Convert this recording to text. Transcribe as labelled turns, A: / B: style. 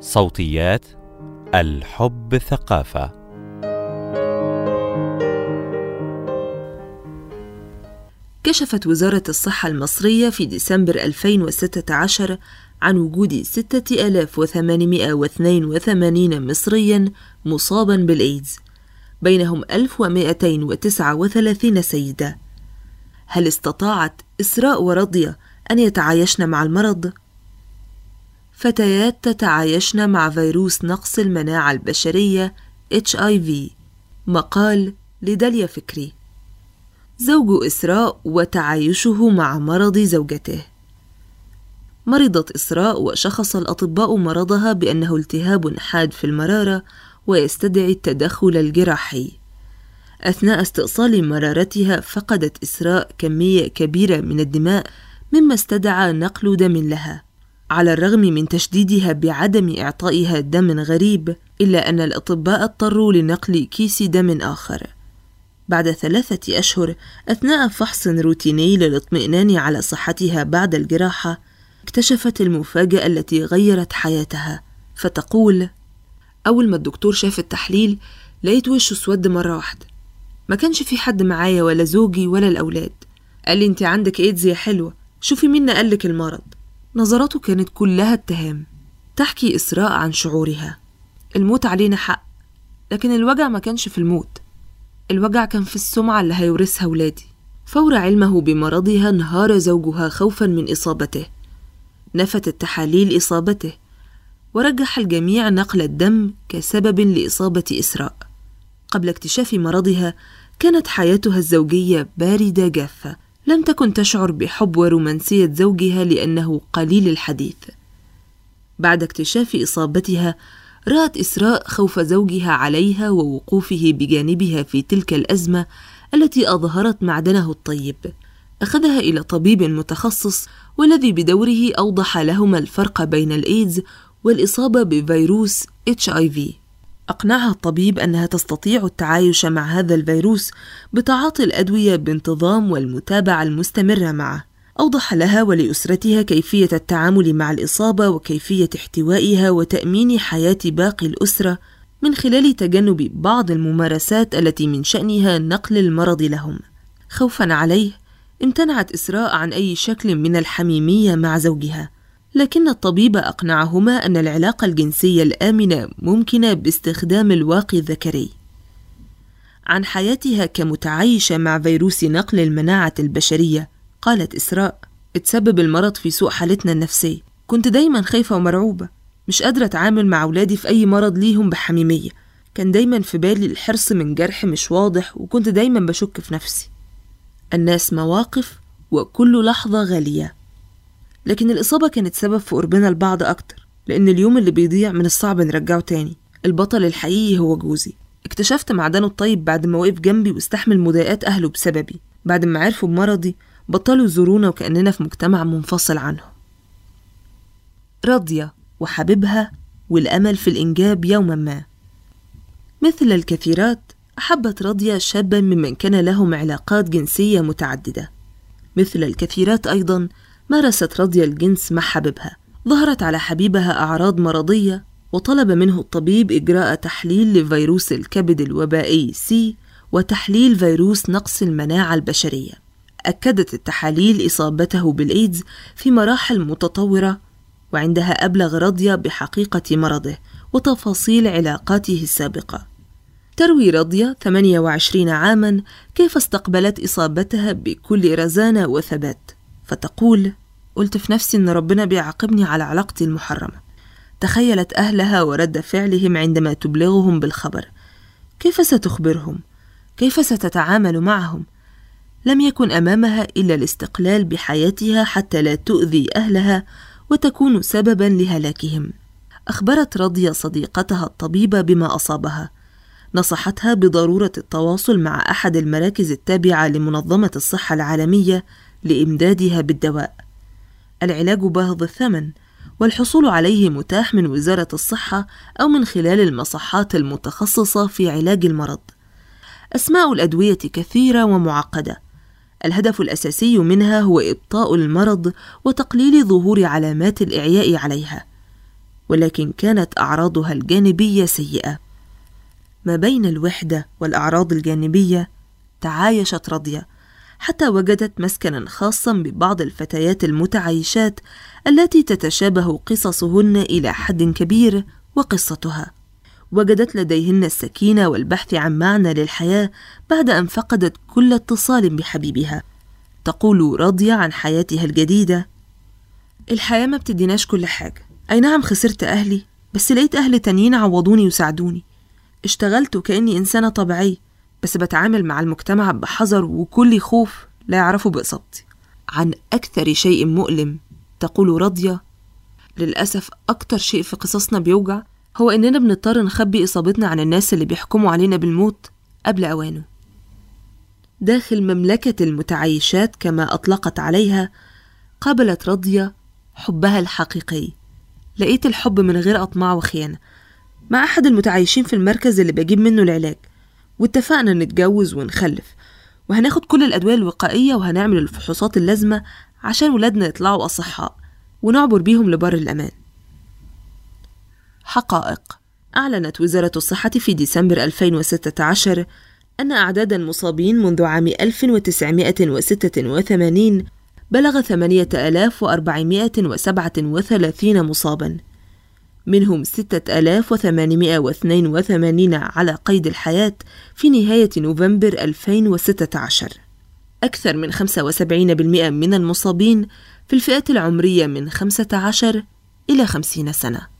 A: صوتيات الحب ثقافة
B: كشفت وزارة الصحة المصرية في ديسمبر 2016 عن وجود 6882 مصريا مصابا بالإيدز بينهم 1239 سيدة هل استطاعت إسراء ورضية أن يتعايشن مع المرض؟ فتيات تتعايشن مع فيروس نقص المناعة البشرية HIV مقال لداليا فكري. زوج إسراء وتعايشه مع مرض زوجته. مرضت إسراء وشخص الأطباء مرضها بأنه التهاب حاد في المرارة ويستدعي التدخل الجراحي. أثناء استئصال مرارتها فقدت إسراء كمية كبيرة من الدماء مما استدعى نقل دم لها. على الرغم من تشديدها بعدم إعطائها دم غريب إلا أن الأطباء اضطروا لنقل كيس دم آخر. بعد ثلاثة أشهر أثناء فحص روتيني للاطمئنان على صحتها بعد الجراحة اكتشفت المفاجأة التي غيرت حياتها. فتقول أول ما الدكتور شاف التحليل لقيت وشه اسود مرة واحدة. ما كانش في حد معايا ولا زوجي ولا الأولاد. قال لي أنت عندك إيدز يا حلوة. شوفي مين قالك المرض. نظراته كانت كلها اتهام. تحكي إسراء عن شعورها. الموت علينا حق لكن الوجع ما كانش في الموت. الوجع كان في السمعة اللي هيورثها ولادي. فور علمه بمرضها انهار زوجها خوفا من إصابته. نفت التحاليل إصابته ورجح الجميع نقل الدم كسبب لإصابة إسراء. قبل اكتشاف مرضها كانت حياتها الزوجية باردة جافة. لم تكن تشعر بحب ورومانسية زوجها لأنه قليل الحديث. بعد اكتشاف إصابتها رأت إسراء خوف زوجها عليها ووقوفه بجانبها في تلك الأزمة التي أظهرت معدنه الطيب. أخذها إلى طبيب متخصص والذي بدوره أوضح لهما الفرق بين الإيدز والإصابة بفيروس HIV أقنعها الطبيب أنها تستطيع التعايش مع هذا الفيروس بتعاطي الأدوية بانتظام والمتابعة المستمرة معه أوضح لها ولأسرتها كيفية التعامل مع الإصابة وكيفية احتوائها وتأمين حياة باقي الأسرة من خلال تجنب بعض الممارسات التي من شأنها نقل المرض لهم. خوفا عليه، امتنعت إسراء عن أي شكل من الحميمية مع زوجها، لكن الطبيب أقنعهما أن العلاقة الجنسية الآمنة ممكنة باستخدام الواقي الذكري. عن حياتها كمتعايشة مع فيروس نقل المناعة البشرية، قالت إسراء: اتسبب المرض في سوء حالتنا النفسية، كنت دايما خايفة ومرعوبة، مش قادرة أتعامل مع أولادي في أي مرض ليهم بحميمية، كان دايما في بالي الحرص من جرح مش واضح وكنت دايما بشك في نفسي. الناس مواقف وكل لحظة غالية. لكن الإصابة كانت سبب في قربنا لبعض أكتر لأن اليوم اللي بيضيع من الصعب نرجعه تاني. البطل الحقيقي هو جوزي. اكتشفت معدنه الطيب بعد ما وقف جنبي واستحمل مضايقات أهله بسببي. بعد ما عرفوا بمرضي بطلوا يزورونا وكأننا في مجتمع منفصل عنهم. راضية وحبيبها والأمل في الإنجاب يوما ما. مثل الكثيرات أحبت راضية شابا ممن كان لهم علاقات جنسية متعددة. مثل الكثيرات أيضا مارست راضية الجنس مع حبيبها. ظهرت على حبيبها أعراض مرضية وطلب منه الطبيب إجراء تحليل لفيروس الكبد الوبائي سي وتحليل فيروس نقص المناعة البشرية. أكدت التحاليل إصابته بالإيدز في مراحل متطورة وعندها أبلغ راضية بحقيقة مرضه وتفاصيل علاقاته السابقة. تروي راضية 28 عاما كيف استقبلت إصابتها بكل رزانة وثبات فتقول قلت في نفسي إن ربنا بيعاقبني على علاقتي المحرمة. تخيلت أهلها ورد فعلهم عندما تبلغهم بالخبر. كيف ستخبرهم؟ كيف ستتعامل معهم؟ لم يكن أمامها إلا الاستقلال بحياتها حتى لا تؤذي أهلها وتكون سببا لهلاكهم. أخبرت راضية صديقتها الطبيبة بما أصابها. نصحتها بضرورة التواصل مع أحد المراكز التابعة لمنظمة الصحة العالمية لإمدادها بالدواء. العلاج باهظ الثمن والحصول عليه متاح من وزارة الصحة أو من خلال المصحات المتخصصة في علاج المرض. أسماء الأدوية كثيرة ومعقدة. الهدف الأساسي منها هو إبطاء المرض وتقليل ظهور علامات الإعياء عليها. ولكن كانت أعراضها الجانبية سيئة ما بين الوحدة والأعراض الجانبية تعايشت رضية حتى وجدت مسكنا خاصا ببعض الفتيات المتعايشات التي تتشابه قصصهن إلى حد كبير وقصتها. وجدت لديهن السكينة والبحث عن معنى للحياة بعد أن فقدت كل اتصال بحبيبها. تقول راضية عن حياتها الجديدة الحياة ما بتديناش كل حاجة. أي نعم خسرت أهلي بس لقيت أهل تانيين عوضوني وساعدوني. اشتغلت وكأني إنسانة طبيعية. بس بتعامل مع المجتمع بحذر وكل خوف لا يعرفوا بإصابتي عن أكثر شيء مؤلم تقول راضية للأسف أكتر شيء في قصصنا بيوجع هو إننا بنضطر نخبي إصابتنا عن الناس اللي بيحكموا علينا بالموت قبل أوانه. داخل مملكة المتعايشات كما أطلقت عليها قابلت راضية حبها الحقيقي. لقيت الحب من غير أطماع وخيانة. مع أحد المتعايشين في المركز اللي بجيب منه العلاج. واتفقنا نتجوز ونخلف. وهناخد كل الأدوية الوقائية وهنعمل الفحوصات اللازمة عشان ولادنا يطلعوا أصحاء ونعبر بيهم لبر الأمان. حقائق أعلنت وزارة الصحة في ديسمبر 2016 أن أعداد المصابين منذ عام 1986 بلغ 8437 مصابا. منهم 6882 على قيد الحياة في نهاية نوفمبر 2016 أكثر من 75% من المصابين في الفئة العمرية من 15 إلى 50 سنة.